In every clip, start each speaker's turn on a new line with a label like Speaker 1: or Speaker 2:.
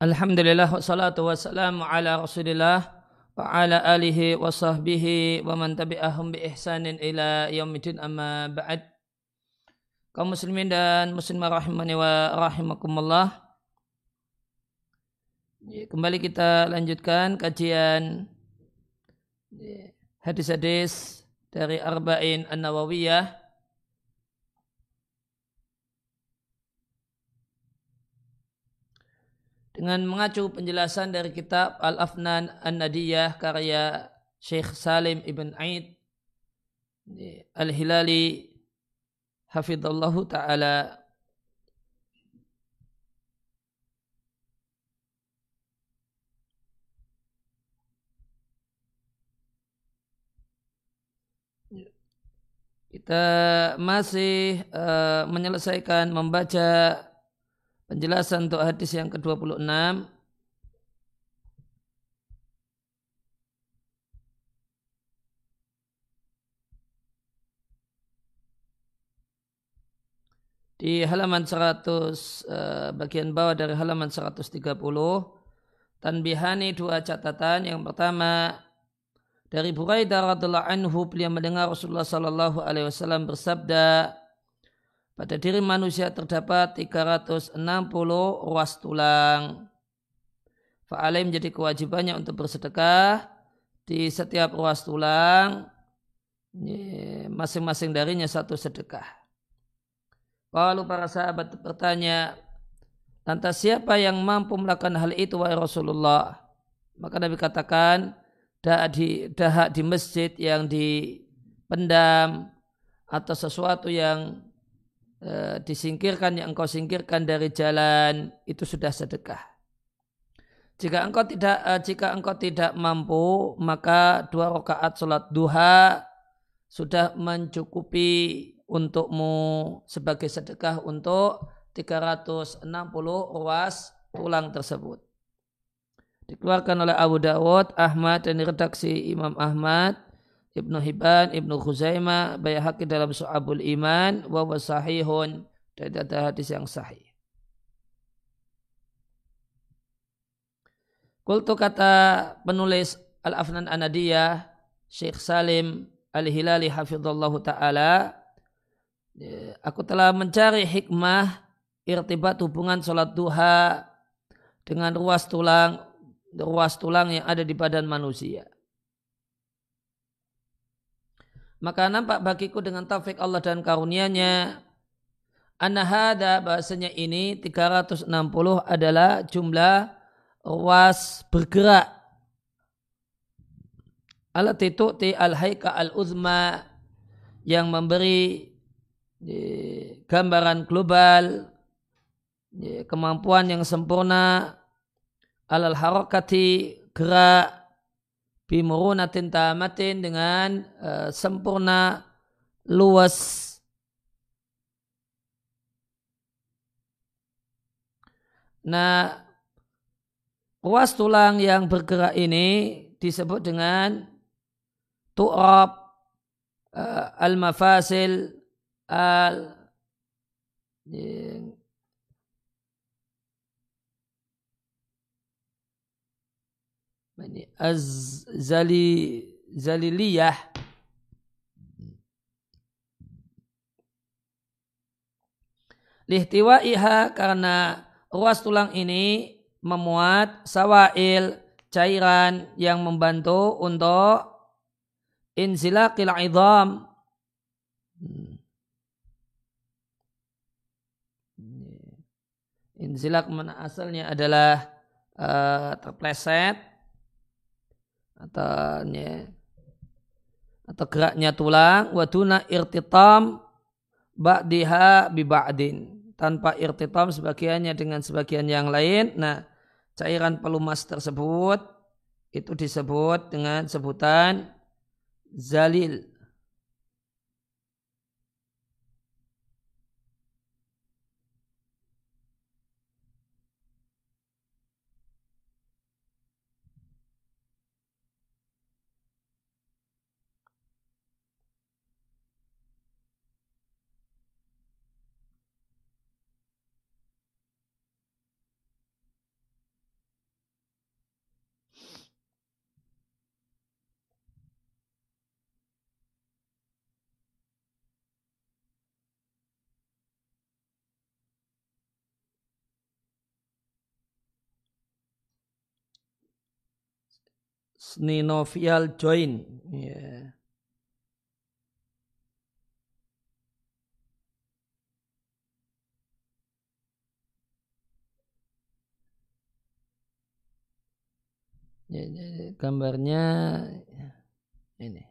Speaker 1: Alhamdulillah wassalatu wassalamu ala rasulillah wa ala alihi wa sahbihi wa man tabi'ahum bi ihsanin ila yaumidin amma ba'd. Kaum muslimin dan muslimah rahimani wa rahimakumullah. Kembali kita lanjutkan kajian hadis-hadis dari Arba'in An-Nawawiyah dengan mengacu penjelasan dari kitab Al-Afnan An-Nadiyah karya Syekh Salim Ibn Aid Al-Hilali Hafidhullahu Ta'ala. Kita masih uh, menyelesaikan membaca Penjelasan untuk hadis yang ke-26. Di halaman 100 eh, bagian bawah dari halaman 130 tanbihani dua catatan. Yang pertama dari Buraidah radhiallahu anhu beliau mendengar Rasulullah sallallahu alaihi wasallam bersabda pada diri manusia terdapat 360 ruas tulang. Fa'alai menjadi kewajibannya untuk bersedekah di setiap ruas tulang. Masing-masing darinya satu sedekah. Kalau para sahabat bertanya, lantas siapa yang mampu melakukan hal itu wahai Rasulullah? Maka Nabi katakan, dahak di, dahak di masjid yang dipendam atau sesuatu yang e, disingkirkan yang engkau singkirkan dari jalan itu sudah sedekah. Jika engkau tidak e, jika engkau tidak mampu maka dua rakaat sholat duha sudah mencukupi untukmu sebagai sedekah untuk 360 ruas tulang tersebut. Dikeluarkan oleh Abu Dawud, Ahmad dan redaksi Imam Ahmad Ibnu Hibban, Ibnu Khuzaimah, Bayhaqi dalam Su'abul Iman, wa sahihun dan ada hadis yang sahih. Kultu kata penulis Al-Afnan Anadiyah, Syekh Salim Al-Hilali hafizallahu ta'ala, aku telah mencari hikmah irtibat hubungan sholat duha dengan ruas tulang ruas tulang yang ada di badan manusia. Maka nampak bagiku dengan taufik Allah dan karunia-Nya. Anahada bahasanya ini 360 adalah jumlah ruas bergerak. Alat itu ti al haika al uzma yang memberi gambaran global kemampuan yang sempurna. Alal harakati gerak bimurunatin tamatin dengan uh, sempurna luas. Nah, ruas tulang yang bergerak ini disebut dengan tu'rab uh, al-mafasil al ini az-zali zaliliyah. Lihtiwaiha karena ruas tulang ini memuat sawail cairan yang membantu untuk inzilaqil idham inzilak mana asalnya adalah uh, terpleset atau atau geraknya tulang waduna irtitam ba'diha bi ba'din tanpa irtitam sebagiannya dengan sebagian yang lain. Nah cairan pelumas tersebut itu disebut dengan sebutan zalil synovial joint. Yeah. Ya, gambarnya ini.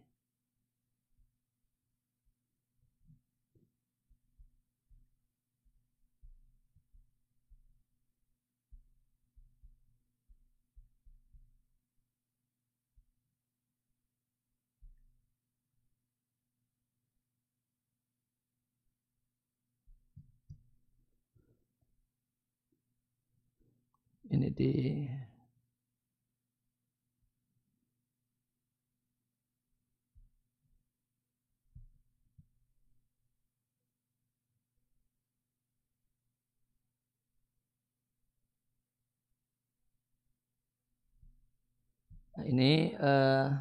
Speaker 1: Ini di Nah, ini uh,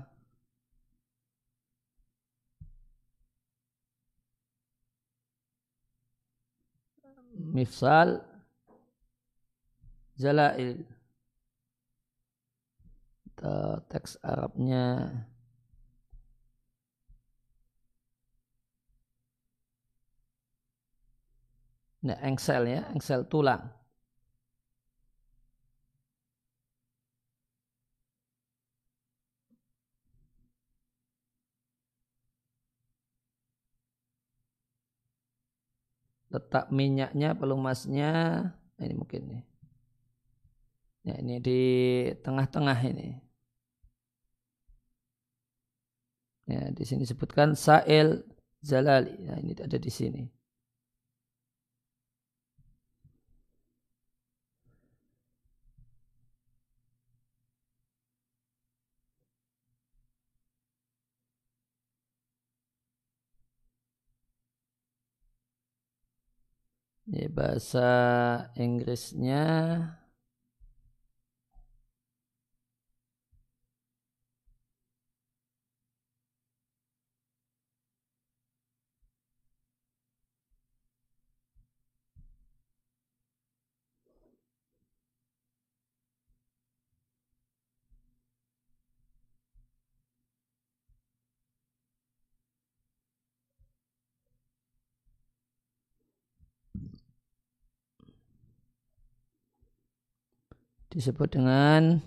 Speaker 1: mifsal zalail teks Arabnya. Nah, engsel ya, engsel tulang. letak minyaknya pelumasnya ini mungkin nih ya ini di tengah-tengah ini. Ya di sini disebutkan sa'il zalali. Ya ini ada di sini. Ini bahasa Inggrisnya disebut dengan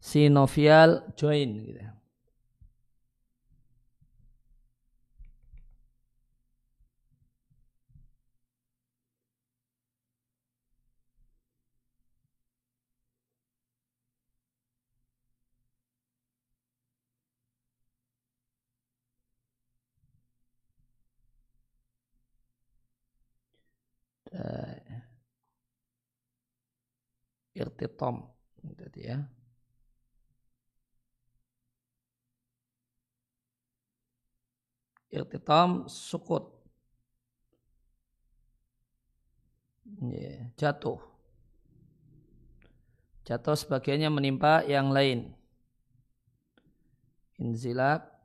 Speaker 1: synovial joint gitu. Irtitom tadi ya. Irtitom sukut. Yeah, jatuh. Jatuh sebagiannya menimpa yang lain. Inzilak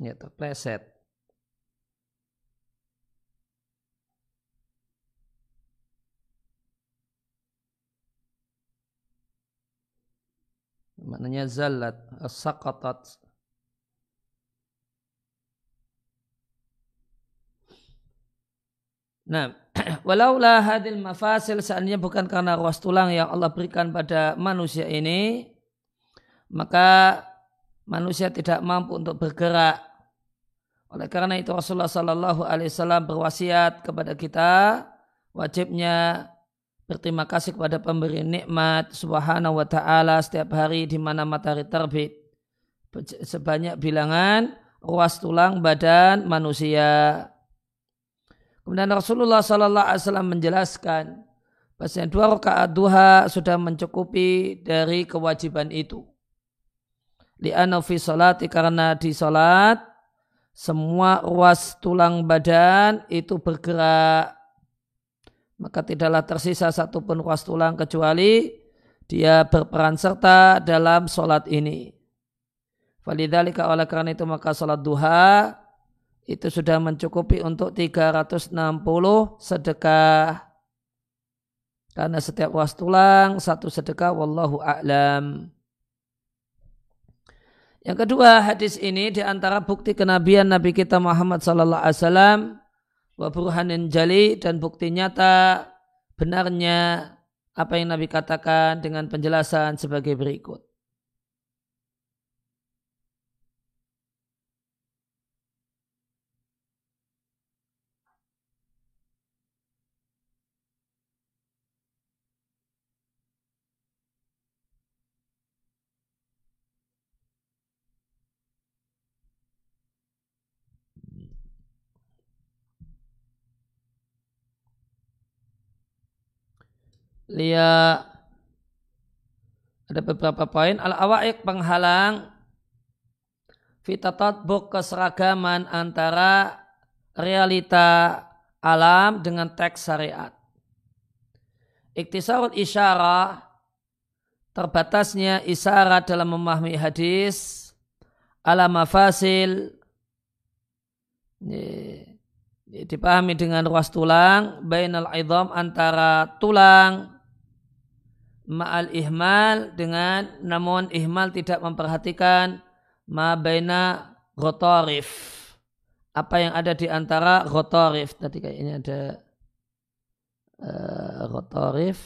Speaker 1: ya terpleset maknanya zalat saqatat Nah, walaulah hadil mafasil seandainya bukan karena ruas tulang yang Allah berikan pada manusia ini, maka manusia tidak mampu untuk bergerak oleh karena itu Rasulullah Sallallahu Alaihi Wasallam berwasiat kepada kita wajibnya berterima kasih kepada pemberi nikmat Subhanahu Wa Taala setiap hari di mana matahari terbit sebanyak bilangan ruas tulang badan manusia. Kemudian Rasulullah Sallallahu Alaihi Wasallam menjelaskan bahwa dua rakaat duha sudah mencukupi dari kewajiban itu. Li'anna karena di salat semua ruas tulang badan itu bergerak maka tidaklah tersisa satupun ruas tulang kecuali dia berperan serta dalam sholat ini. Falidhalika oleh karena itu maka sholat duha itu sudah mencukupi untuk 360 sedekah. Karena setiap ruas tulang satu sedekah wallahu a'lam. Yang kedua hadis ini di antara bukti kenabian Nabi kita Muhammad Sallallahu Alaihi Wasallam wa burhanin jali dan bukti nyata benarnya apa yang Nabi katakan dengan penjelasan sebagai berikut. Lia. Ada beberapa poin. Al awaik penghalang buk keseragaman antara realita alam dengan teks syariat. Iktisarut isyarah terbatasnya isyarat dalam memahami hadis ala mafasil dipahami dengan ruas tulang bainal idham antara tulang ma'al ihmal dengan namun ihmal tidak memperhatikan ma baina rotorif apa yang ada di antara rotorif tadi kayaknya ada uh, rotorif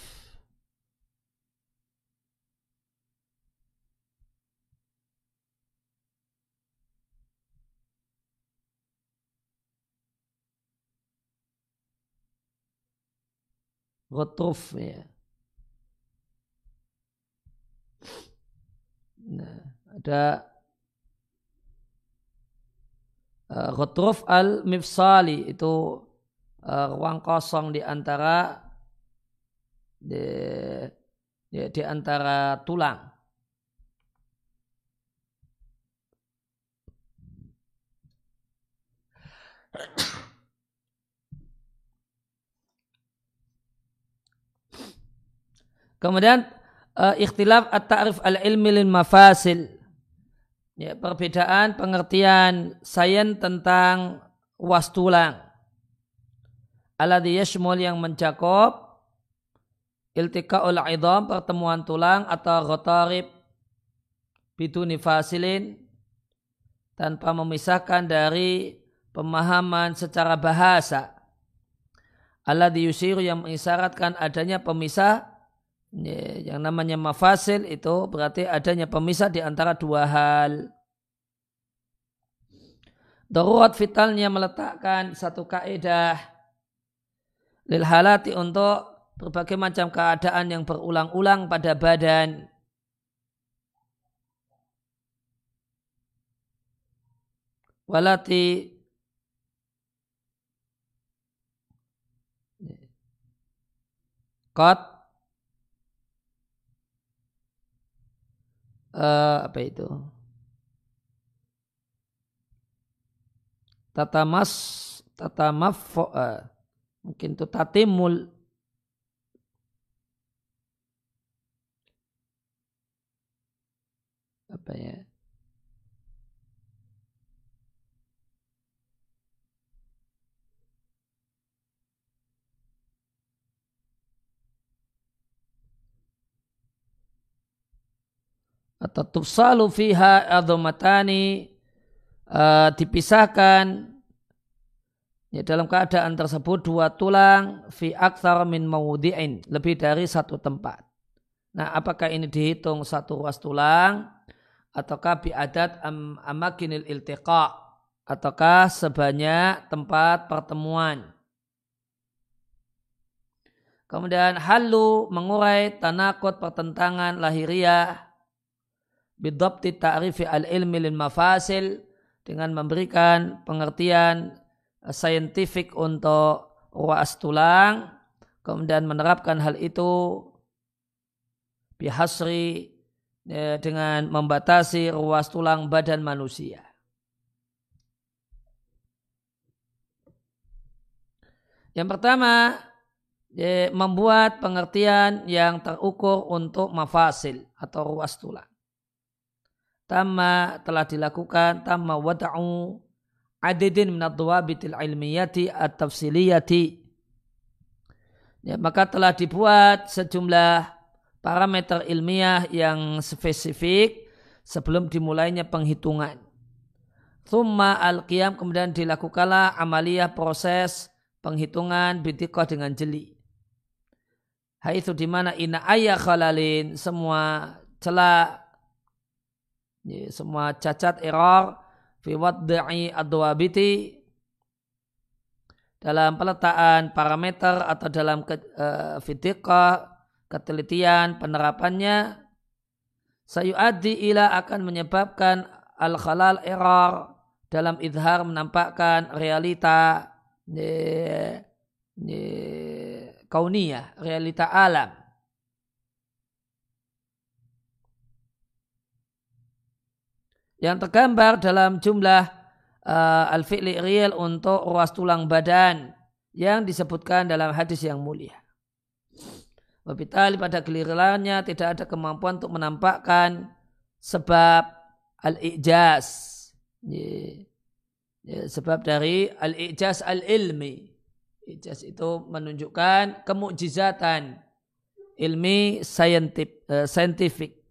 Speaker 1: rotruf ya Nah, ada uh, al-mifsali itu uh, ruang kosong di antara di, di, di antara tulang. Kemudian uh, ikhtilaf at-ta'rif al-ilmi lil mafasil. Ya, perbedaan pengertian sains tentang was tulang. Alladhi yashmul yang mencakup iltika'ul idham pertemuan tulang atau ghatarib biduni fasilin tanpa memisahkan dari pemahaman secara bahasa. Alladhi yusiru yang mengisyaratkan adanya pemisah yang namanya mafasil itu berarti adanya pemisah di antara dua hal. Darurat vitalnya meletakkan satu kaidah lil halati untuk berbagai macam keadaan yang berulang-ulang pada badan. Walati Qad uh, apa itu? Tatamas tatamaf uh, mungkin itu tatimul. Apa ya atau tufsalu fiha adhomatani uh, dipisahkan ya, dalam keadaan tersebut dua tulang fi akthar min mawudi'in lebih dari satu tempat. Nah, apakah ini dihitung satu ruas tulang ataukah biadat am amakinil iltiqa ataukah sebanyak tempat pertemuan. Kemudian halu mengurai tanakut pertentangan lahiriah bidabti ta'rifi al-ilmi lil mafasil dengan memberikan pengertian saintifik untuk ruas tulang kemudian menerapkan hal itu bihasri ya, dengan membatasi ruas tulang badan manusia. Yang pertama, membuat pengertian yang terukur untuk mafasil atau ruas tulang. Tama telah dilakukan tama wada'u adidin minad dhawabitil ilmiyati at-tafsiliyati. Ya, maka telah dibuat sejumlah parameter ilmiah yang spesifik sebelum dimulainya penghitungan. Thumma al-qiyam kemudian dilakukanlah amaliyah proses penghitungan bidikoh dengan jeli. Hai itu di mana ina ayah khalalin semua celah semua cacat error fi wadda'i adwabiti dalam peletaan parameter atau dalam ke, uh, ketelitian penerapannya sayu'addi ila akan menyebabkan al-khalal error dalam idhar menampakkan realita kauniyah, realita alam. Yang tergambar dalam jumlah uh, al-fi'li real untuk ruas tulang badan yang disebutkan dalam hadis yang mulia. Wabitali pada gilirannya tidak ada kemampuan untuk menampakkan sebab al-ijaz. Sebab dari al-ijaz al-ilmi. Ijaz itu menunjukkan kemukjizatan ilmi uh, saintifik.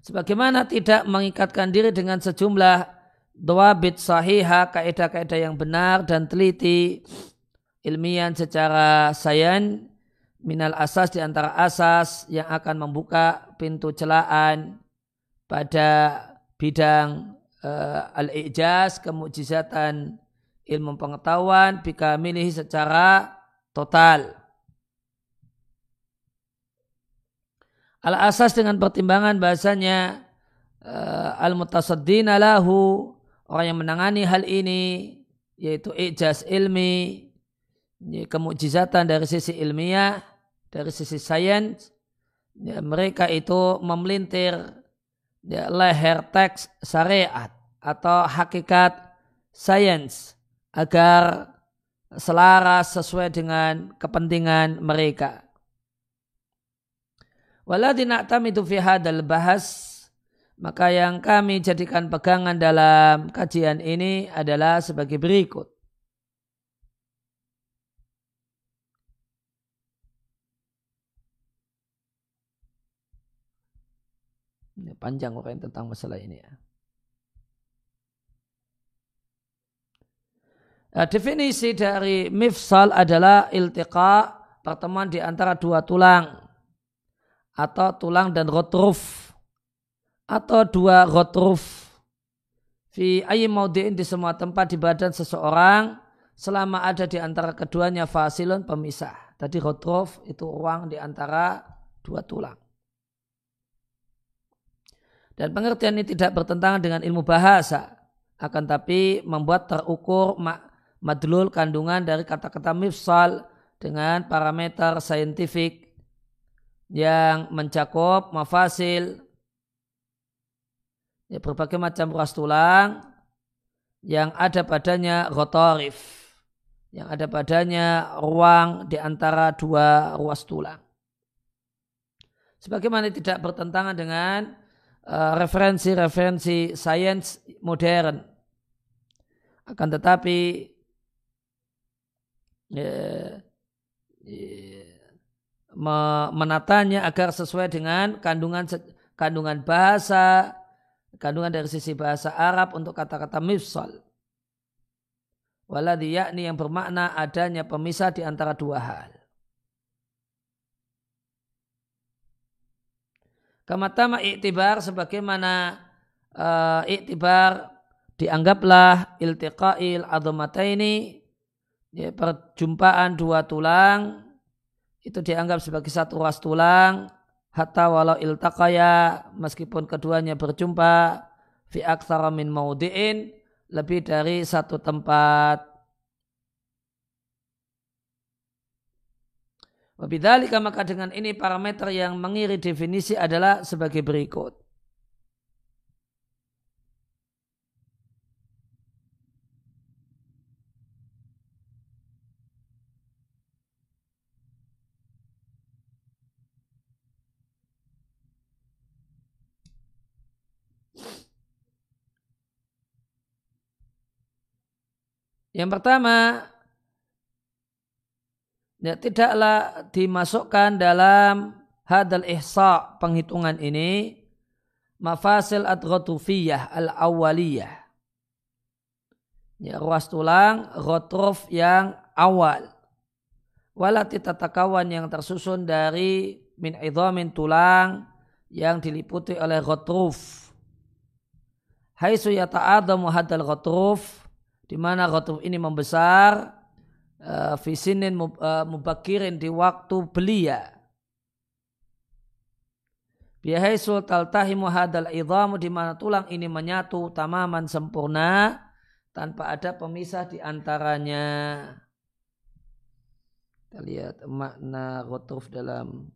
Speaker 1: Sebagaimana tidak mengikatkan diri dengan sejumlah dawabit sahiha, kaidah-kaidah yang benar dan teliti ilmiah secara sains minal asas di antara asas yang akan membuka pintu celaan pada bidang uh, al-ijaz, kemujizatan ilmu pengetahuan, bika milih secara total. Al-asas dengan pertimbangan bahasanya uh, al-mutasaddina lahu, orang yang menangani hal ini, yaitu ijaz ilmi, kemujizatan dari sisi ilmiah, dari sisi sains, ya, mereka itu memelintir ya, leher teks syariat atau hakikat sains agar selaras sesuai dengan kepentingan mereka. Waladina tamidu fi hadal bahas maka yang kami jadikan pegangan dalam kajian ini adalah sebagai berikut. Ini panjang orang tentang masalah ini ya. Nah, definisi dari mifsal adalah iltiqa pertemuan di antara dua tulang atau tulang dan rotruf atau dua rotruf fi ayyi maudi'in di semua tempat di badan seseorang selama ada di antara keduanya fasilun pemisah. Tadi rotruf itu ruang di antara dua tulang. Dan pengertian ini tidak bertentangan dengan ilmu bahasa. Akan tapi membuat terukur madlul kandungan dari kata-kata mifsal dengan parameter saintifik yang mencakup mafasil ya, berbagai macam ruas tulang yang ada padanya rotorif yang ada padanya ruang di antara dua ruas tulang. Sebagaimana tidak bertentangan dengan Eh, referensi-referensi sains modern. Akan tetapi ya, ya, menatanya agar sesuai dengan kandungan kandungan bahasa, kandungan dari sisi bahasa Arab untuk kata-kata mifsal. Waladhi yakni yang bermakna adanya pemisah di antara dua hal. Kamatama iktibar sebagaimana uh, iktibar dianggaplah iltiqail ini ya, perjumpaan dua tulang itu dianggap sebagai satu ruas tulang hatta walau iltaqaya meskipun keduanya berjumpa fi aktsara min maudiin lebih dari satu tempat Wabidhalika maka dengan ini parameter yang mengiri definisi adalah sebagai berikut. Yang pertama, ya, tidaklah dimasukkan dalam hadal ihsa penghitungan ini mafasil adrotufiyah al-awwaliyah. Ya, ruas tulang rotruf yang awal. Walati tatakawan yang tersusun dari min idhamin tulang yang diliputi oleh rotruf. Haitsu yata'adamu hadal rotruf di mana rotruf ini membesar uh, fisinin uh, mubakirin di waktu belia Bihaisul taltahimu hadal idhamu di mana tulang ini menyatu tamaman sempurna tanpa ada pemisah di antaranya. Kita lihat makna rotuf dalam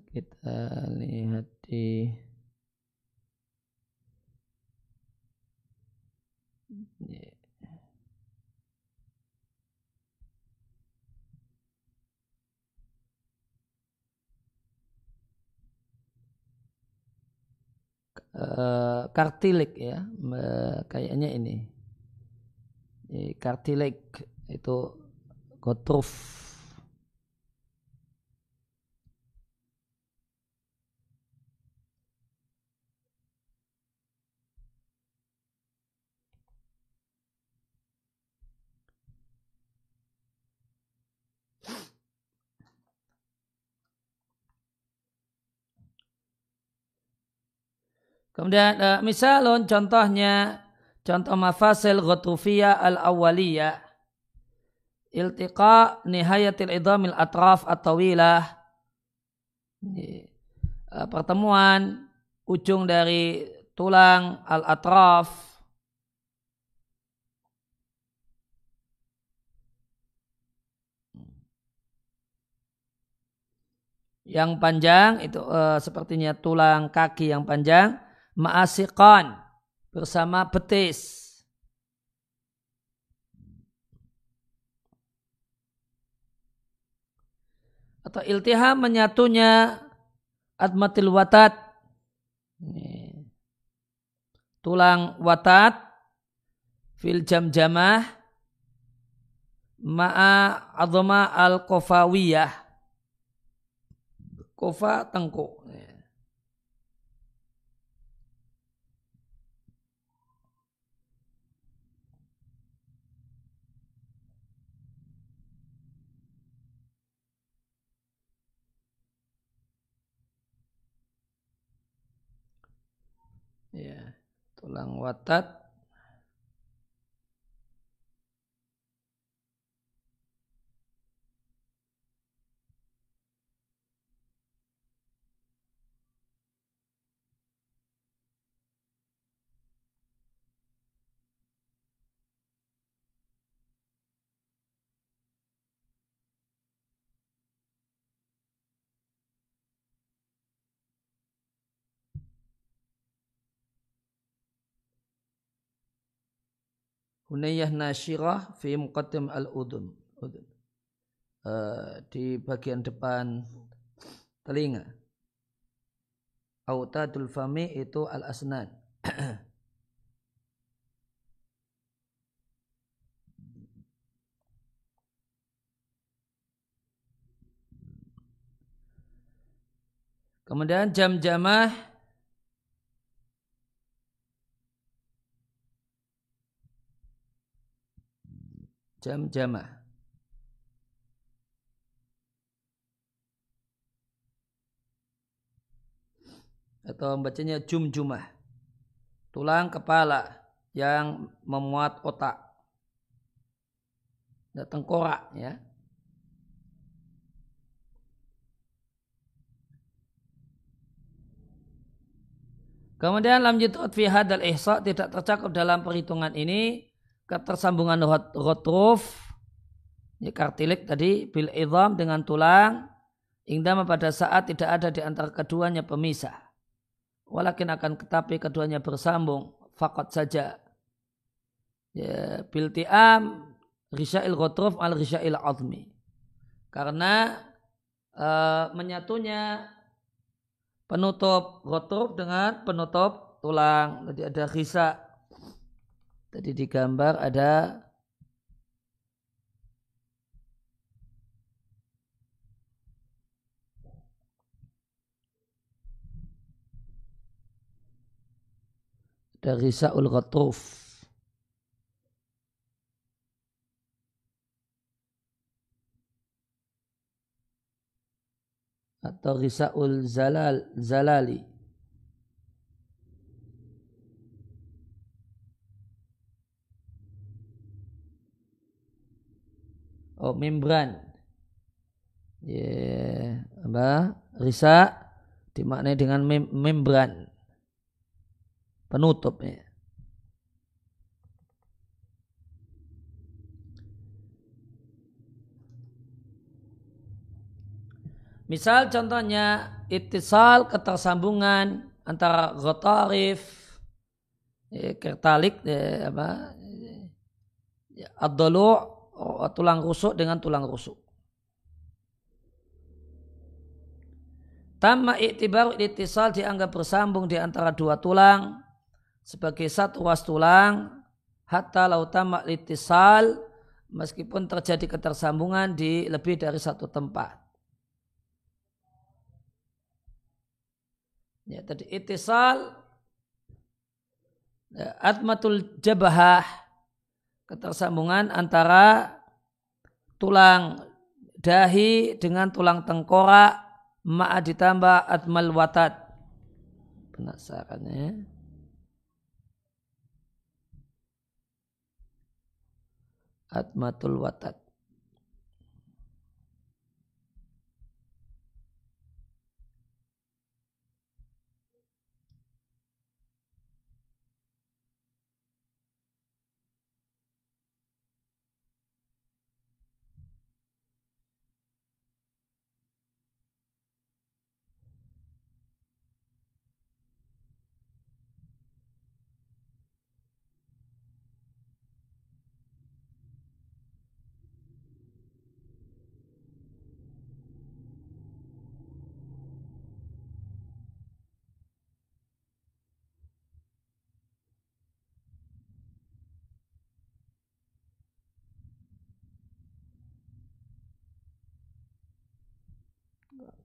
Speaker 1: kita lihat di uh, kartilik ya kayaknya ini. Kartilik itu kotruf Kemudian uh, misalun contohnya contoh mafasil ghutufiyah al-awwaliyah iltiqa nihayatil idhamil atraf at-tawilah. Uh, pertemuan ujung dari tulang al-atraf. Yang panjang itu uh, sepertinya tulang kaki yang panjang ma'asiqan bersama betis. Atau iltiham menyatunya admatil watat. Tulang watat fil jam-jamah ma'a adhama al-kofawiyah. Kofa tengkuk. ya tulang watat Hunayyah nasyirah fi muqaddim al-udun. Udun. Uh, eh, di bagian depan telinga. Autadul fami itu al-asnan. Kemudian jam-jamah jam jamah. Atau bacanya jum jumah. Tulang kepala yang memuat otak. Dan tengkorak ya. Kemudian lam yutut fi hadal ihsa tidak tercakup dalam perhitungan ini ketersambungan rotruf ya kartilik tadi bil idham dengan tulang indama pada saat tidak ada di antara keduanya pemisah. Walakin akan tetapi keduanya bersambung fakot saja. Ya, bil ti'am risya'il rotruf al risya'il azmi. Karena uh, menyatunya penutup rotor dengan penutup tulang. Jadi ada risa. Tadi digambar ada ada risa ul ghatuf. atau Risaul Zalal Zalali. Oh, membran. Ya, yeah. apa? Risa dimaknai dengan mem membran. Penutup ya. Misal contohnya itisal ketersambungan antara gotarif, ya, kertalik, ya, apa, adolu, oh, tulang rusuk dengan tulang rusuk. Tamma iktibar itisal dianggap bersambung di antara dua tulang sebagai satu ruas tulang hatta lautama itisal meskipun terjadi ketersambungan di lebih dari satu tempat. Ya, tadi itisal ya, atmatul jabahah ketersambungan antara tulang dahi dengan tulang tengkorak ma'a ditambah atmal watat penasarannya atmatul watat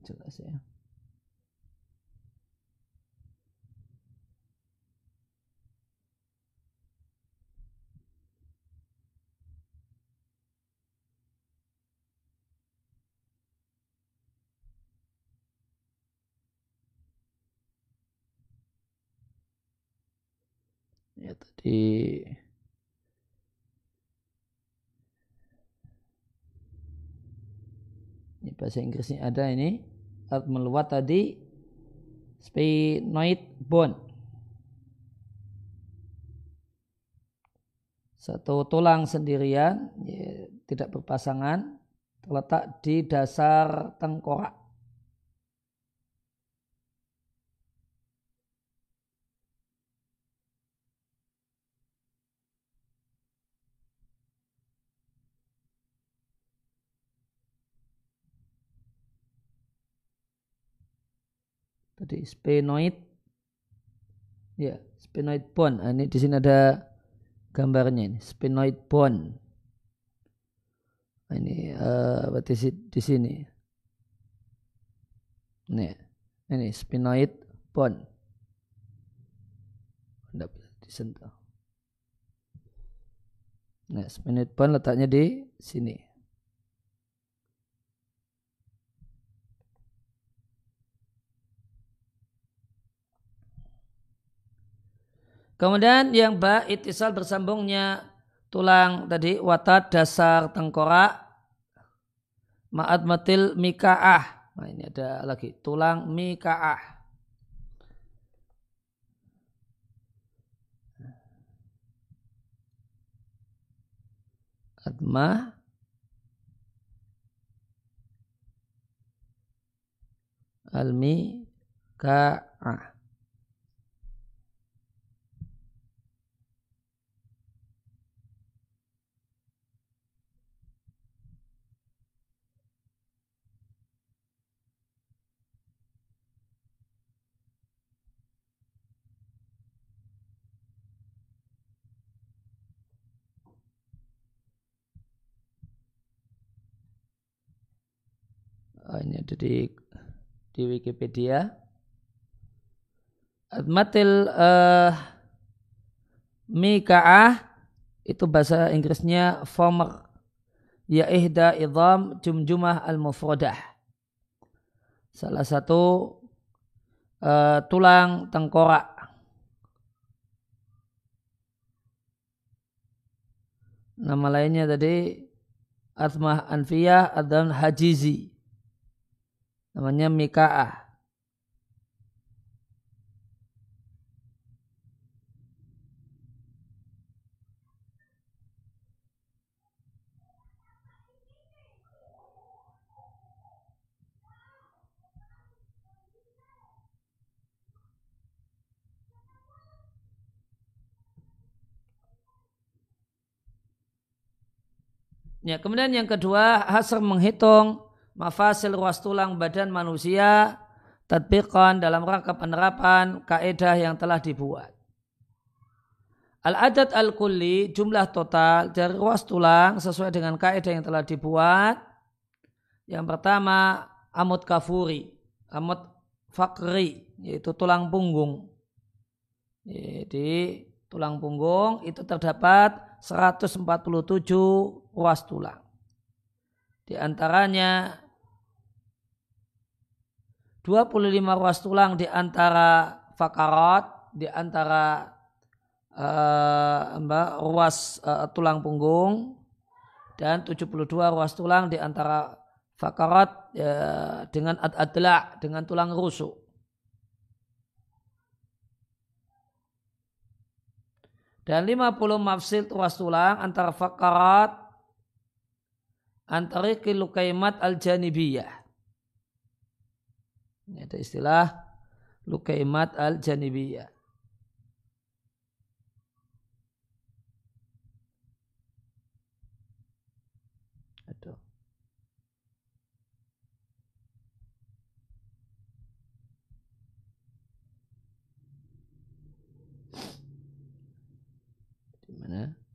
Speaker 1: jelas ya. Ya tadi bahasa Inggrisnya ada ini meluat tadi sphenoid bone. Satu tulang sendirian, ya, tidak berpasangan, terletak di dasar tengkorak. Tadi sphenoid ya sphenoid bone nah, ini di sini ada gambarnya ini sphenoid bone nah, ini uh, di sini nih Ini sphenoid bone. Tidak bisa disentuh. Nah, sphenoid bone letaknya di sini. Kemudian yang ba itisal bersambungnya tulang tadi watat dasar tengkorak ma'ad matil mika'ah. Nah ini ada lagi tulang mika'ah. Adma al-mika'ah. oh, ada di di Wikipedia. Admatil uh, Mika'ah itu bahasa Inggrisnya former ya ihda idham jumjumah al-mufradah. Salah satu uh, tulang tengkorak. Nama lainnya tadi Atmah Anfiyah dan Hajizi namanya Mika'ah. Ya, kemudian yang kedua, hasil menghitung mafasil ruas tulang badan manusia tadbiqan dalam rangka penerapan kaedah yang telah dibuat. Al-adat al-kulli jumlah total dari ruas tulang sesuai dengan kaedah yang telah dibuat. Yang pertama amut kafuri, amut fakri yaitu tulang punggung. Jadi tulang punggung itu terdapat 147 ruas tulang. Di antaranya 25 ruas tulang di antara fakarat, di antara uh, ruas uh, tulang punggung dan 72 ruas tulang di antara fakarat uh, dengan ad-adla dengan tulang rusuk. Dan 50 mafsil ruas tulang antara fakarat antara kilukaimat al-janibiyah ini ada istilah lukaimat al-janibiyah. Di mana?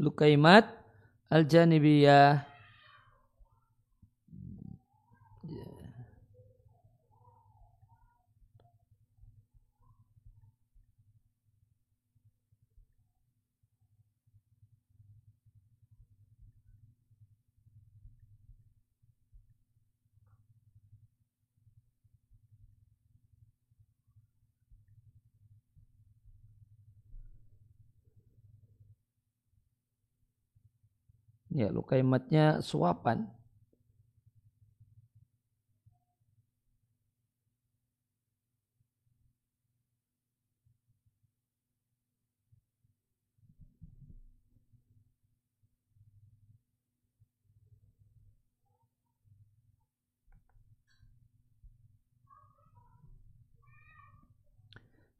Speaker 1: Lukaimat Al-Janibiyah Ya, lukaimatnya suapan.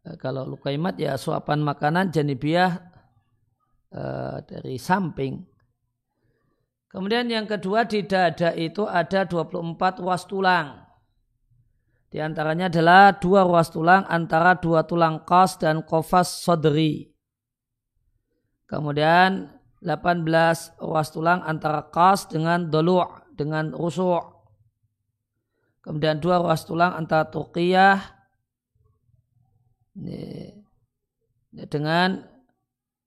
Speaker 1: Eh, kalau lukaimat ya suapan makanan janibiah uh, dari samping Kemudian yang kedua di dada itu ada 24 ruas tulang. Di antaranya adalah dua ruas tulang antara dua tulang kos dan kofas sodri. Kemudian 18 ruas tulang antara kas dengan dolu' dengan rusu' kemudian dua ruas tulang antara turqiyah dengan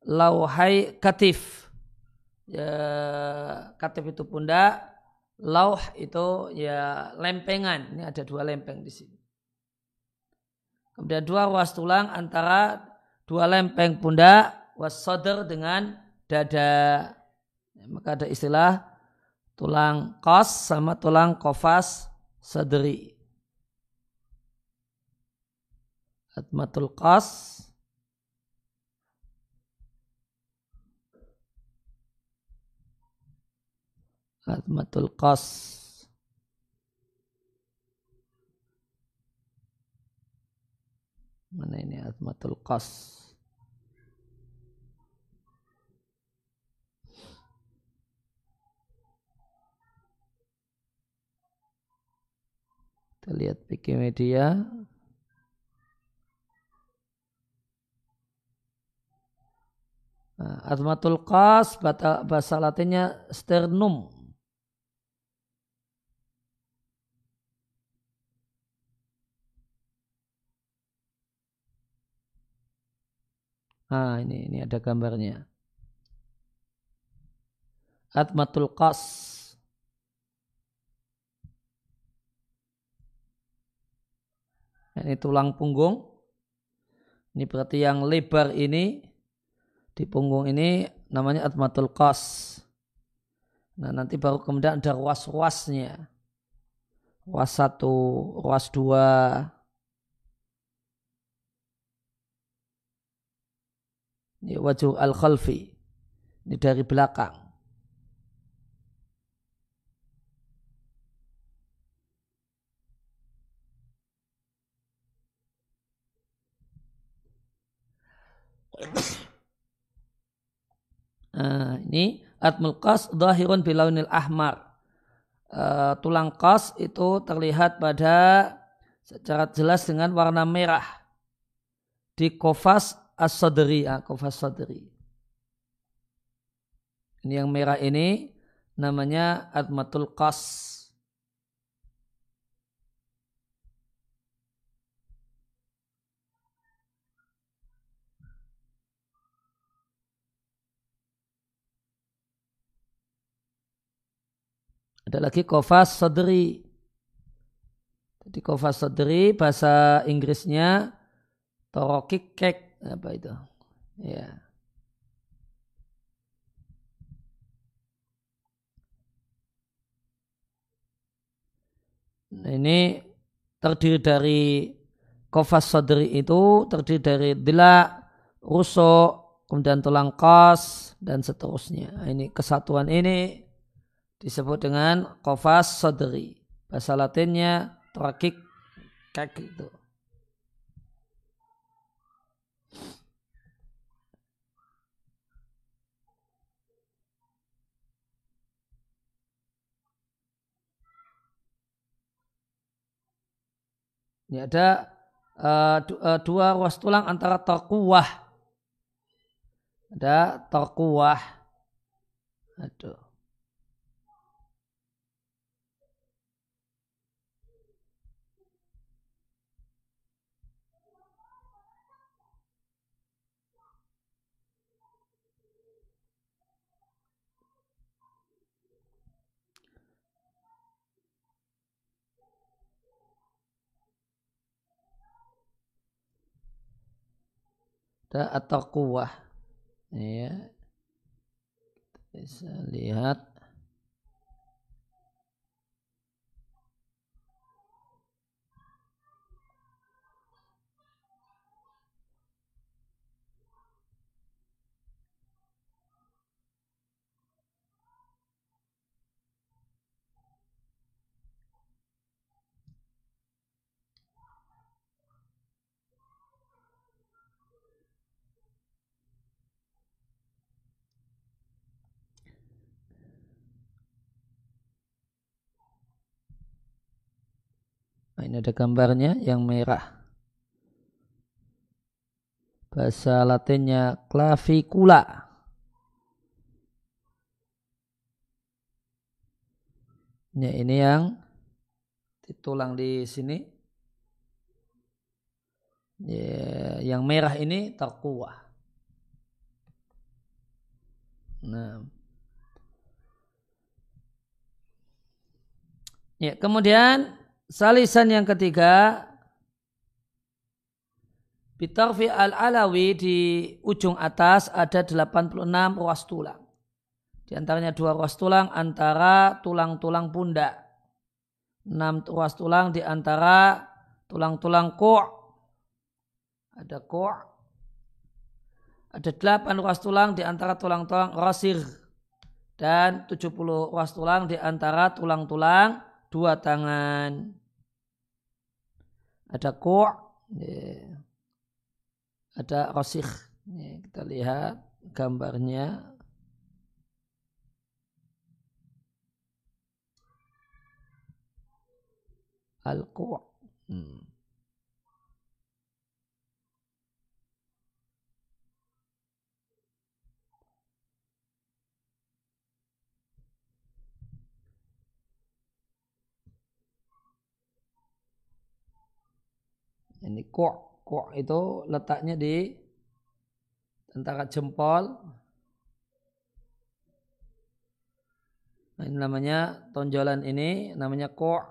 Speaker 1: lauhai katif ya, katif itu pundak lauh itu ya lempengan ini ada dua lempeng di sini kemudian dua ruas tulang antara dua lempeng pundak was dengan dada. Maka ada istilah tulang kos sama tulang kofas sadri. Atmatul kos Atmatul kos Mana ini Atmatul kos Kita lihat Wikimedia. Nah, azmatul qas bahasa latinnya sternum. Nah, ini ini ada gambarnya. Atmatul qas ini tulang punggung. Ini berarti yang lebar ini di punggung ini namanya atmatul qas. Nah nanti baru kemudian ada ruas-ruasnya. Ruas satu, ruas dua. Ini wajah al-khalfi. Ini dari belakang. Nah, ini atmul qas dhahirun bilaunil ahmar. Uh, tulang qas itu terlihat pada secara jelas dengan warna merah di kofas as-sadri, ah, sadri. Ini yang merah ini namanya atmatul qas. Ada lagi kofas sadri. Jadi kofas sadri bahasa Inggrisnya torokik kek apa itu? Ya. Nah, ini terdiri dari kofas sadri itu terdiri dari dila, rusuk, kemudian tulang kos dan seterusnya. Nah, ini kesatuan ini disebut dengan kofas sodri. Bahasa latinnya trakik kaki itu. Ini ada uh, dua ruas tulang antara terkuah. Ada terkuah. Aduh. Atau kuah. Ya bisa lihat Ini ada gambarnya yang merah. Bahasa latinnya clavicula. Ya, ini yang tulang di sini. Ya, yang merah ini terkuah. Nah. Ya, kemudian salisan yang ketiga Bitarfi al-alawi di ujung atas ada 86 ruas tulang. Di antaranya dua ruas tulang antara tulang-tulang pundak. Enam ruas tulang di antara tulang-tulang ku' ada ku' ada delapan ruas tulang di antara tulang-tulang rasir dan 70 ruas tulang di antara tulang-tulang dua tangan. Ada ku' yeah ada rosikh. Ini kita lihat gambarnya. Al-Qu' hmm. Ini ku' kok itu letaknya di antara jempol. Nah, ini namanya tonjolan ini namanya kok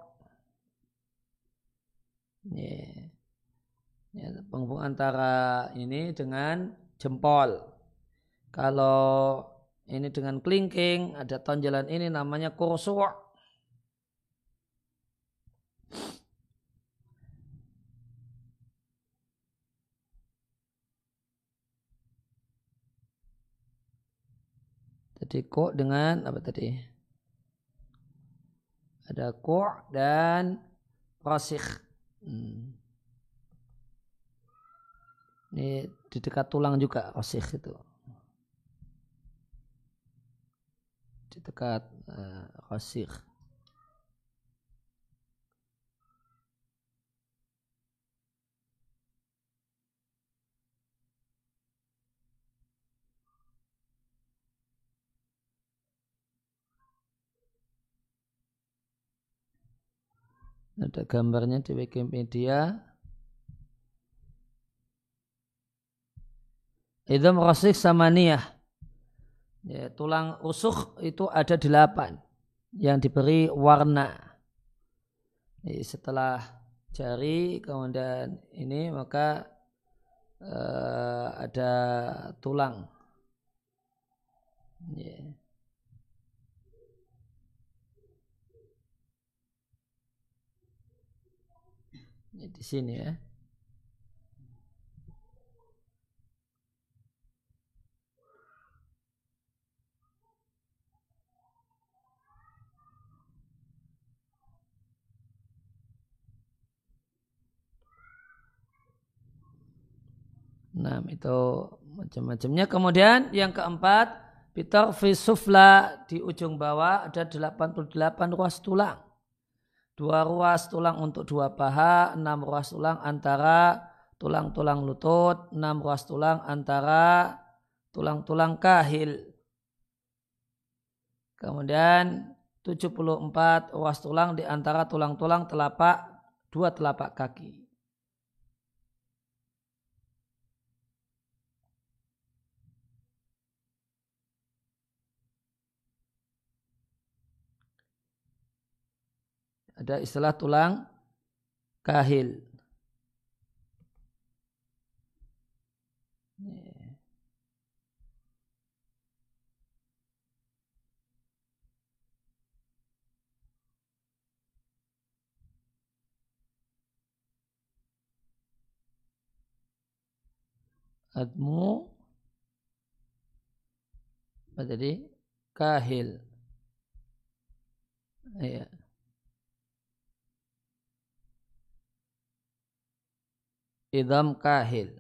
Speaker 1: yeah. ya, penghubung antara ini dengan jempol. Kalau ini dengan kelingking ada tonjolan ini namanya kursu' Jadi ko dengan apa tadi? Ada ko dan rasikh. Hmm. Ini di dekat tulang juga rasikh itu. Di dekat uh, rasikh. Ada gambarnya di Wikipedia. Idam rasik samaniyah. Ya, tulang rusuk itu ada delapan yang diberi warna. Jadi setelah jari kemudian ini maka uh, ada tulang. Yeah. Ini di sini ya. Nah, itu macam-macamnya. Kemudian yang keempat, Peter Fisufla di ujung bawah ada 88 ruas tulang dua ruas tulang untuk dua paha, enam ruas tulang antara tulang-tulang lutut, enam ruas tulang antara tulang-tulang kahil. Kemudian 74 ruas tulang di antara tulang-tulang telapak dua telapak kaki. Ada istilah tulang kahil. Admu apa tadi? Kahil. Iya. idam kahil.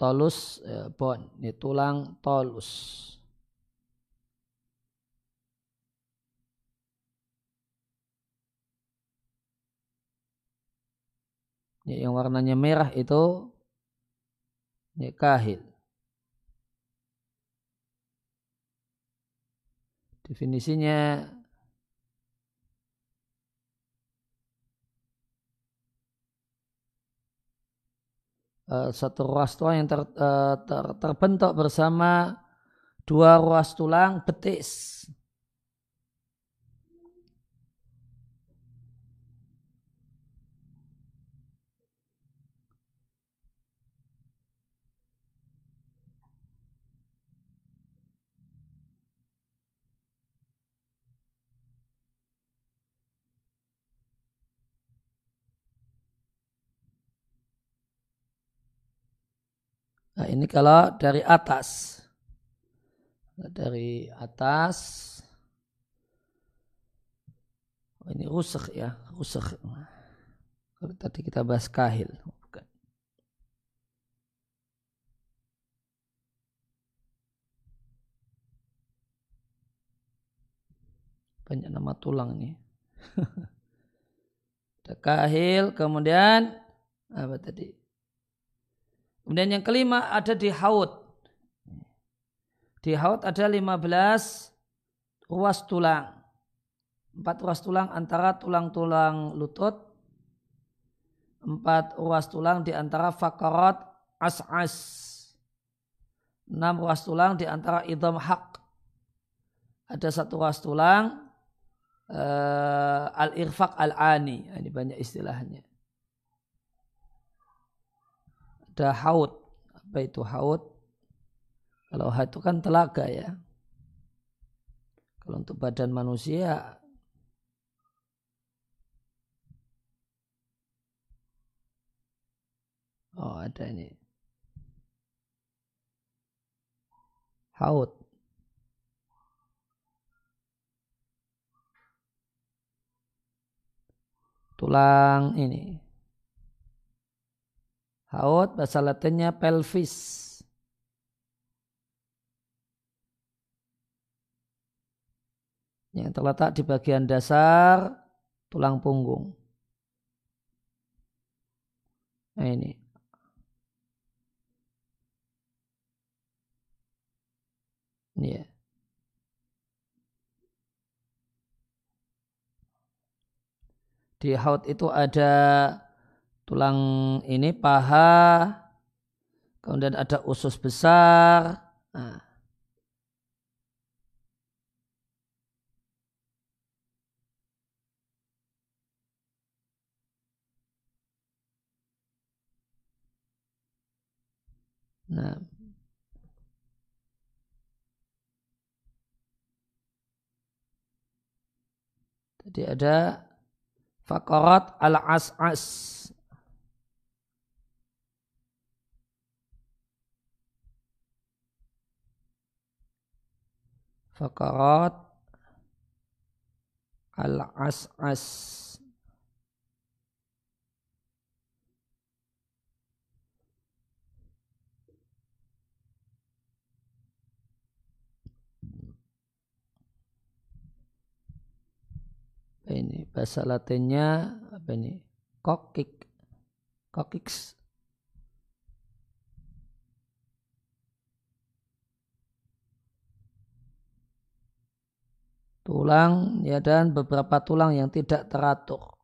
Speaker 1: Tolus eh, bon ini tulang tolus. Ya, yang warnanya merah itu ya, kahil. Definisinya uh, satu ruas tulang yang ter, uh, ter, terbentuk bersama dua ruas tulang betis. Nah, ini kalau dari atas. Dari atas. Oh, ini rusak ya, rusak. Kalau tadi kita bahas kahil. Banyak nama tulang nih. Ada kahil, kemudian apa tadi? Kemudian yang kelima ada di haud. Di haud ada 15 ruas tulang. Empat ruas tulang antara tulang-tulang lutut. Empat ruas tulang di antara fakarat as-as. Enam ruas tulang di antara idham hak. Ada satu ruas tulang uh, al-irfaq al-ani. Ini banyak istilahnya ada haud. Apa itu haud? Kalau haud itu kan telaga ya. Kalau untuk badan manusia Oh ada ini. Haud. Tulang ini. Haut bahasa latinnya pelvis. Yang terletak di bagian dasar tulang punggung. Nah ini. Ya. Di haut itu ada tulang ini paha, kemudian ada usus besar. Nah. Nah. Jadi ada fakarat al-as-as. Fakarat al-as'as. Ini? Bahasa latinnya apa ini? Kokik. Kokiks tulang ya dan beberapa tulang yang tidak teratur.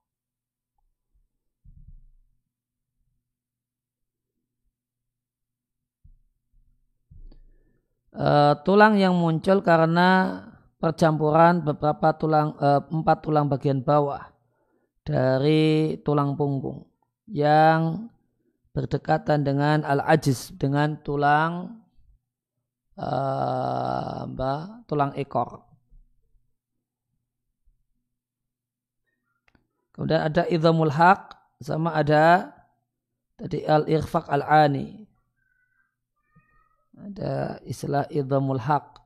Speaker 1: Uh, tulang yang muncul karena percampuran beberapa tulang uh, empat tulang bagian bawah dari tulang punggung yang berdekatan dengan al-ajiz dengan tulang uh, tulang ekor. Kemudian ada idhamul haq sama ada tadi al-irfaq al-ani. Ada istilah idhamul haq.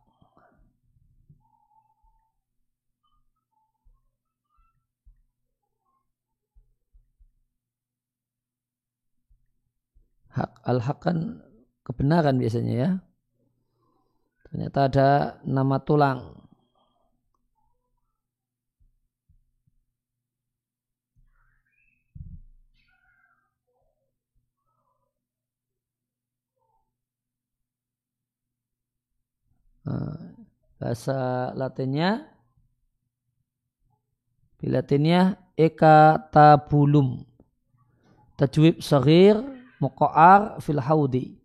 Speaker 1: Hak al-haq kan kebenaran biasanya ya. Ternyata ada nama tulang. Bahasa Latinnya Latinnya ekatabulum. Tajwib sagir muqa'ar fil haudi.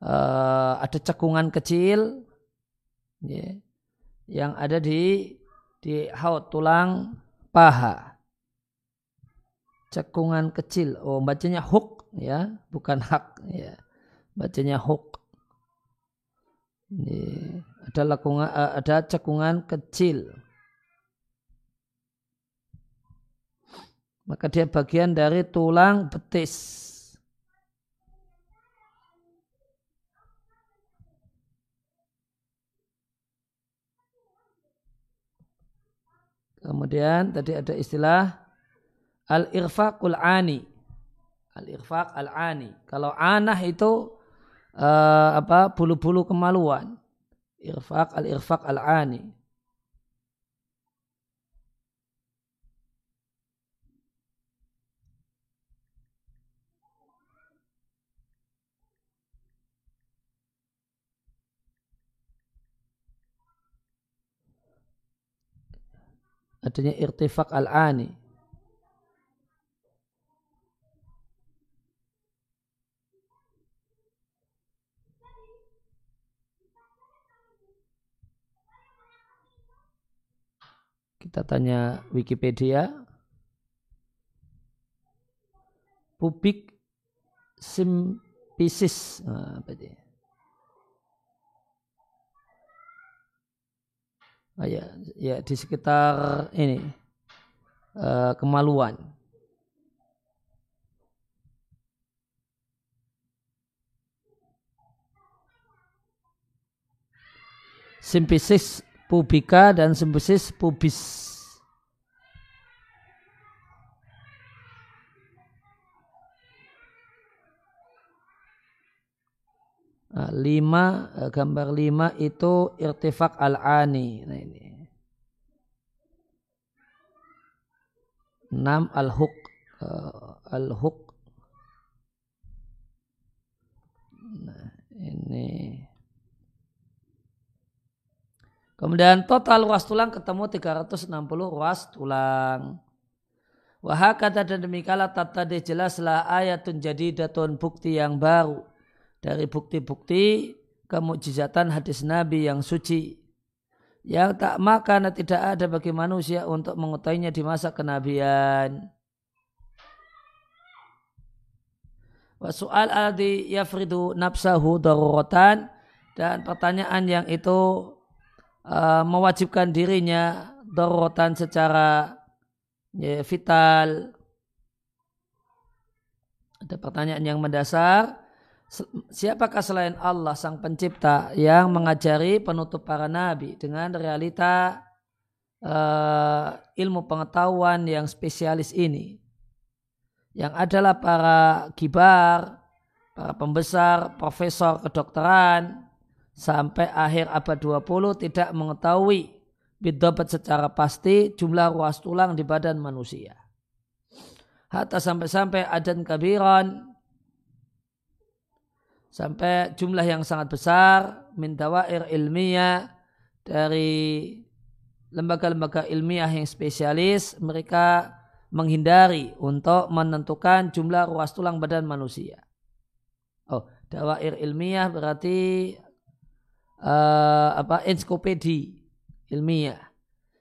Speaker 1: Uh, ada cekungan kecil ya, yang ada di di haud tulang paha. Cekungan kecil. Oh bacanya hook ya bukan hak ya. Bacanya hook ini ada lakungan uh, ada cekungan kecil maka dia bagian dari tulang betis. Kemudian tadi ada istilah al-irfaqul ani. Al-irfaq al-ani. Kalau anah itu uh, apa bulu-bulu kemaluan. Irfaq al-irfaq al-ani. adanya irtifak al-ani. Kita tanya Wikipedia. Publik simpisis. Nah, apa dia? oh, ya, ya di sekitar ini uh, kemaluan. Simpisis publika dan simpisis pubis. Ah, lima eh, gambar lima itu irtifak al-ani. Nah ini. Enam al-huk. Uh, al-huk. Nah ini. Kemudian total ruas tulang ketemu 360 ruas tulang. Wahakata dan demikianlah tata jelaslah ayatun jadidatun bukti yang baru dari bukti-bukti kemujizatan hadis Nabi yang suci yang tak makan tidak ada bagi manusia untuk mengetahuinya di masa kenabian. Wasu'al aldi yafridu nafsahu daruratan dan pertanyaan yang itu uh, mewajibkan dirinya daruratan secara ya, vital. Ada pertanyaan yang mendasar siapakah selain Allah sang pencipta yang mengajari penutup para nabi dengan realita uh, ilmu pengetahuan yang spesialis ini yang adalah para kibar, para pembesar, profesor kedokteran sampai akhir abad 20 tidak mengetahui bidobat secara pasti jumlah ruas tulang di badan manusia. Hatta sampai-sampai adan kabiran sampai jumlah yang sangat besar min dawair ilmiah dari lembaga-lembaga ilmiah yang spesialis mereka menghindari untuk menentukan jumlah ruas tulang badan manusia. Oh, dawair ilmiah berarti uh, apa ensiklopedia ilmiah.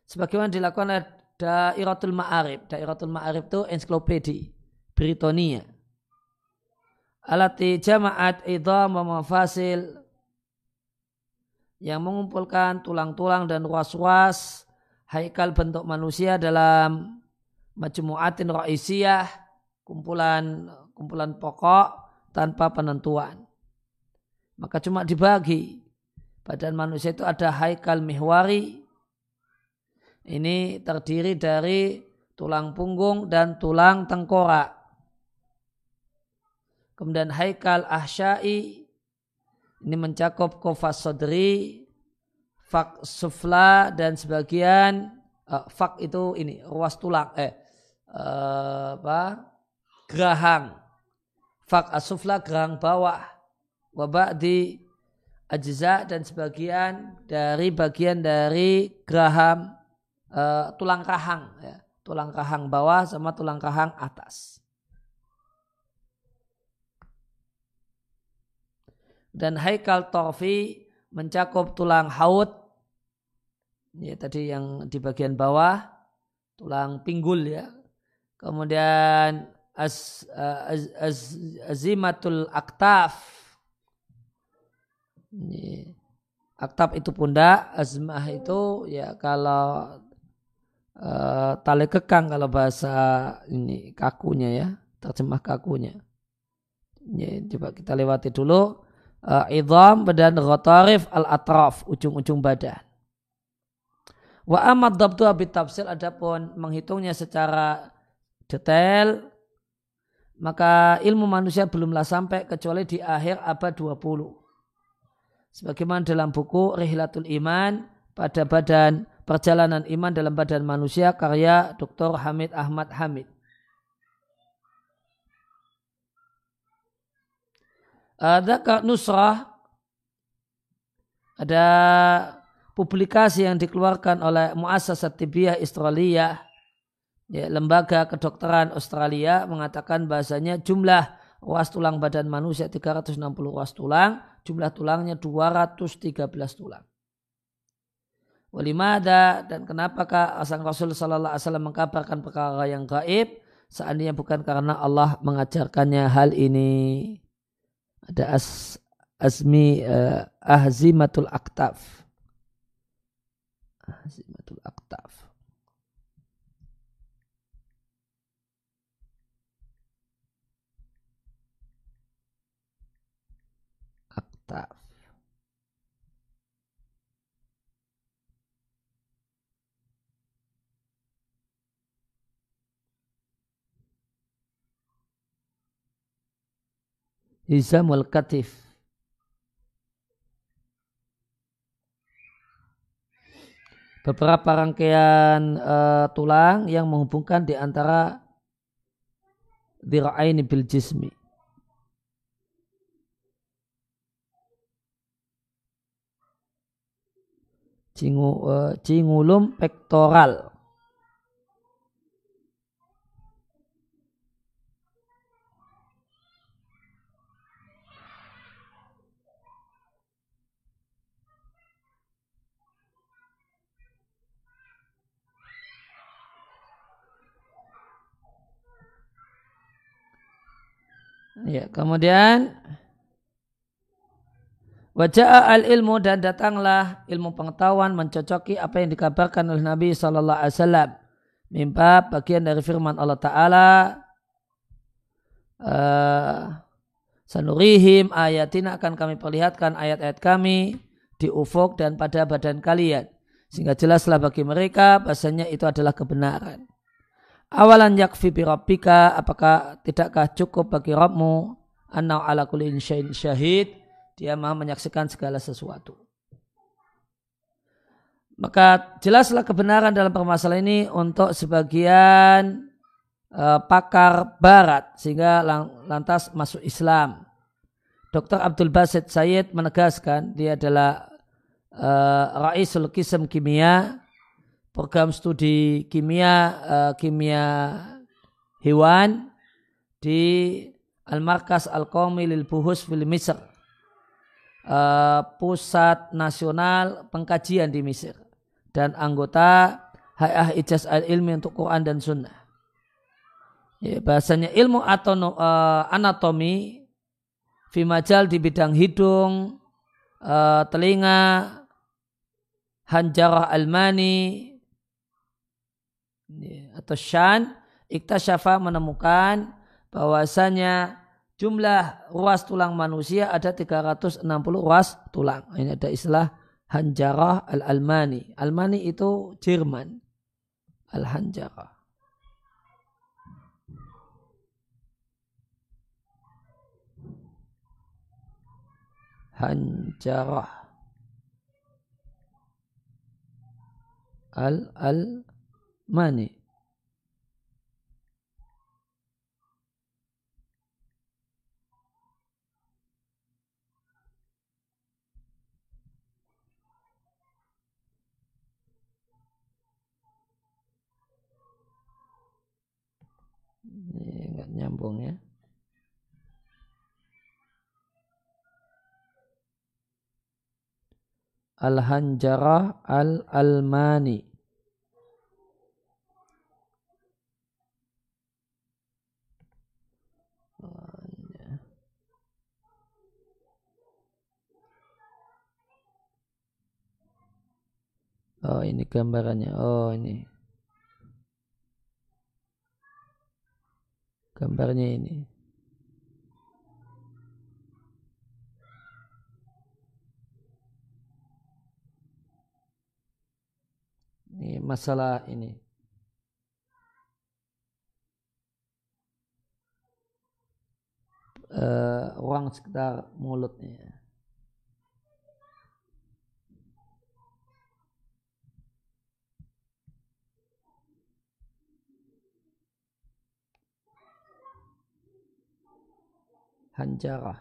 Speaker 1: Sebagaimana dilakukan oleh Dairatul Ma'arif. Dairatul Ma'arif itu ensiklopedia Britania alati jama'at idham wa mafasil yang mengumpulkan tulang-tulang dan ruas-ruas haikal bentuk manusia dalam majmu'atin ra'isiyah kumpulan kumpulan pokok tanpa penentuan maka cuma dibagi badan manusia itu ada haikal mihwari. Ini terdiri dari tulang punggung dan tulang tengkorak. Kemudian Haikal Ahsyai. Ini mencakup kofas sodri, fak sufla dan sebagian uh, fak itu ini ruas tulang eh uh, apa? Gerahang. Fak asufla gerahang bawah. Wabak di ajza dan sebagian dari bagian dari geraham uh, tulang rahang ya. tulang rahang bawah sama tulang rahang atas dan haikal torfi mencakup tulang haut ya tadi yang di bagian bawah tulang pinggul ya kemudian az, az, az, azimatul aktaf aktab itu pundak azmah itu ya kalau uh, tali kekang kalau bahasa ini kakunya ya terjemah kakunya. Ya, coba kita lewati dulu. Uh, idham dan ghatarif al atraf ujung-ujung badan. Wa amat dabtu abit tafsir adapun menghitungnya secara detail maka ilmu manusia belumlah sampai kecuali di akhir abad 20 sebagaimana dalam buku Rihlatul Iman pada badan perjalanan iman dalam badan manusia karya Dr. Hamid Ahmad Hamid Ada Nusrah ada publikasi yang dikeluarkan oleh Muassasat Tibiyah Australia ya, lembaga kedokteran Australia mengatakan bahasanya jumlah ruas tulang badan manusia 360 ruas tulang, jumlah tulangnya 213 tulang. Walimada dan kenapakah asal Rasul Sallallahu Alaihi Wasallam mengkabarkan perkara yang gaib? Seandainya bukan karena Allah mengajarkannya hal ini. Ada as, azmi uh, ahzimatul aktaf ahzimatul aktaf aktaf Hizamul Katif. Beberapa rangkaian uh, tulang yang menghubungkan di antara dira'aini bil jismi. Cingu, uh, cingulum pektoral. Ya, kemudian wajah al ilmu dan datanglah ilmu pengetahuan mencocoki apa yang dikabarkan oleh Nabi Shallallahu Alaihi Wasallam. Mimpa bagian dari firman Allah Taala. Uh, Sanurihim ayatina akan kami perlihatkan ayat-ayat kami di ufuk dan pada badan kalian. Sehingga jelaslah bagi mereka bahasanya itu adalah kebenaran. Awalan yakfi bi rabbika apakah tidakkah cukup bagi Rabbmu anna ala kulli syahid dia maha menyaksikan segala sesuatu. Maka jelaslah kebenaran dalam permasalahan ini untuk sebagian uh, pakar barat sehingga lantas masuk Islam. Dr. Abdul Basit Sayyid menegaskan dia adalah uh, Raisul Kism Kimia program studi kimia uh, kimia hewan di Al-Markas Al-Qawmi lil Buhus fil Misr. Uh, pusat nasional pengkajian di Mesir dan anggota Hayah Ijaz al-Ilmi untuk Quran dan Sunnah. Ya, bahasanya ilmu atau uh, anatomi Fimajal di bidang hidung, uh, telinga, hanjarah almani, atau syan iktasyafa menemukan bahwasanya jumlah ruas tulang manusia ada 360 ruas tulang. Ini ada istilah hanjarah al-almani. Almani itu Jerman. Al-hanjarah. Hanjarah. Al-al mani. nyambung ya. Al-Hanjarah Al-Almani. Oh ini gambarannya. Oh ini. Gambarnya ini. Ini masalah ini. Uh, ruang sekitar mulutnya. Hanjarah.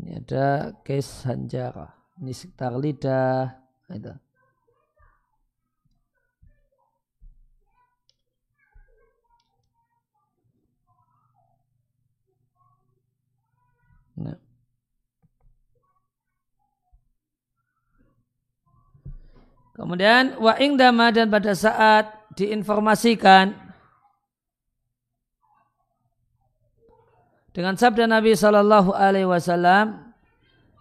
Speaker 1: Ini ada case hanjarah. Ini sekitar lidah. Itu. Nah. Kemudian wa ingdama dan pada saat diinformasikan Dengan sabda Nabi Shallallahu Alaihi Wasallam,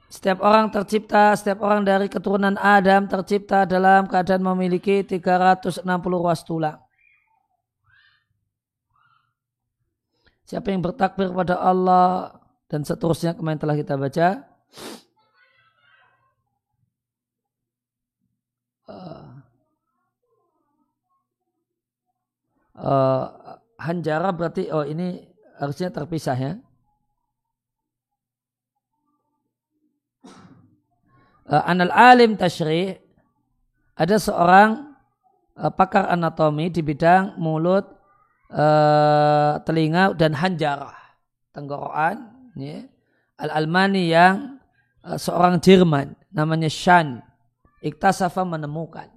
Speaker 1: setiap orang tercipta, setiap orang dari keturunan Adam tercipta dalam keadaan memiliki 360 ruas tulang. Siapa yang bertakbir kepada Allah dan seterusnya kemarin telah kita baca. Uh, uh, hanjara berarti oh ini harusnya terpisah ya. Uh, Anal alim tashri ada seorang uh, pakar anatomi di bidang mulut, uh, telinga dan hanjarah, tenggorokan. Ya. Al-Almani yang uh, seorang Jerman namanya Shan iktasafa menemukan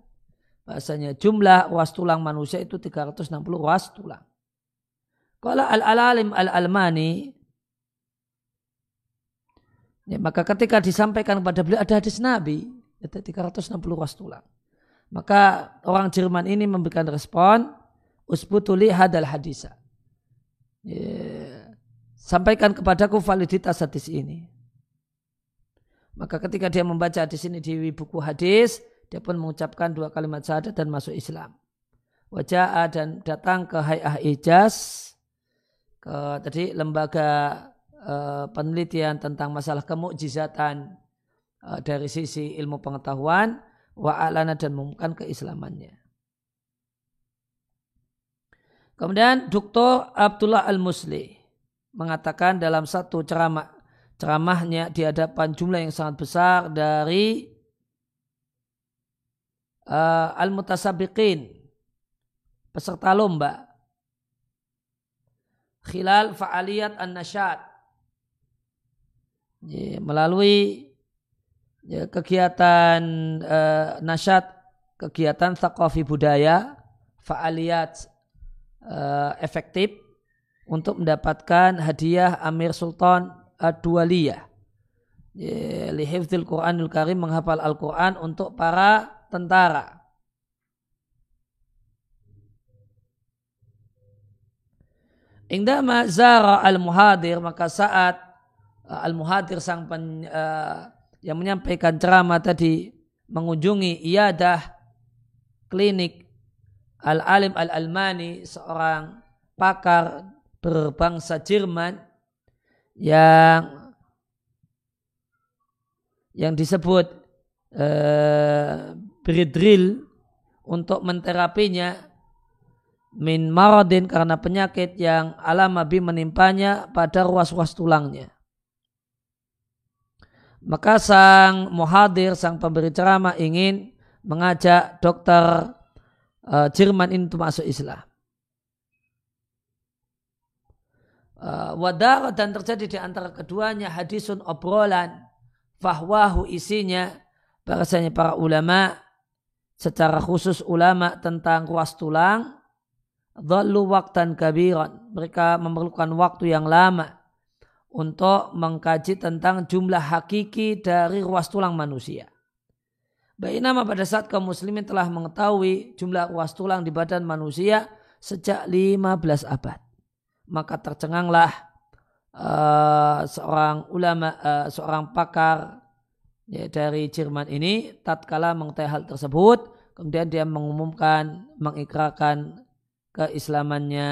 Speaker 1: bahasanya jumlah ruas tulang manusia itu 360 ruas tulang. Kalau al-alalim al-almani, ya, maka ketika disampaikan kepada beliau ada hadis Nabi, ada 360 ruas tulang. Maka orang Jerman ini memberikan respon, usbutuli hadal hadisa. Ya, sampaikan kepadaku validitas hadis ini. Maka ketika dia membaca hadis ini di buku hadis, dia pun mengucapkan dua kalimat syahadat dan masuk Islam. Wajah dan datang ke Hayah Ijaz ke tadi lembaga uh, penelitian tentang masalah kemukjizatan uh, dari sisi ilmu pengetahuan wa alana dan mengumumkan keislamannya. Kemudian Dr. Abdullah Al-Musli mengatakan dalam satu ceramah ceramahnya di hadapan jumlah yang sangat besar dari uh, al-mutasabiqin peserta lomba khilal fa'aliyat an-nasyad. Ya, melalui ya, kegiatan uh, nasyad, kegiatan thaqafi budaya, fa'aliyat uh, efektif untuk mendapatkan hadiah Amir Sultan Ad-Dualiyah. Ya, lihifzil Quranul Karim menghafal Al-Quran untuk para tentara. Indama zara al-muhadir maka saat uh, al-muhadir sang pen, uh, yang menyampaikan ceramah tadi mengunjungi iadah klinik al-alim al-almani seorang pakar berbangsa Jerman yang yang disebut uh, Bridril untuk menterapinya min maradin karena penyakit yang alamabi menimpanya pada ruas-ruas tulangnya. Maka sang muhadir, sang pemberi ceramah ingin mengajak dokter uh, Jerman ini untuk masuk Islam. Uh, wadar dan terjadi di antara keduanya hadisun obrolan fahwahu isinya bahasanya para ulama secara khusus ulama tentang ruas tulang dhallu waktan kabiran mereka memerlukan waktu yang lama untuk mengkaji tentang jumlah hakiki dari ruas tulang manusia. Baik nama pada saat kaum muslimin telah mengetahui jumlah ruas tulang di badan manusia sejak 15 abad. Maka tercenganglah uh, seorang ulama, uh, seorang pakar ya, dari Jerman ini tatkala mengetahui hal tersebut, kemudian dia mengumumkan, mengikrarkan keislamannya.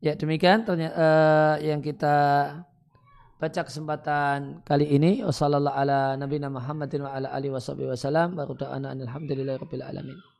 Speaker 1: Ya demikian ternyata, uh, yang kita baca kesempatan kali ini. Wassalamualaikum ala nabiyina Muhammadin wa ala alihi wasallam. Wa alhamdulillahi rabbil alamin.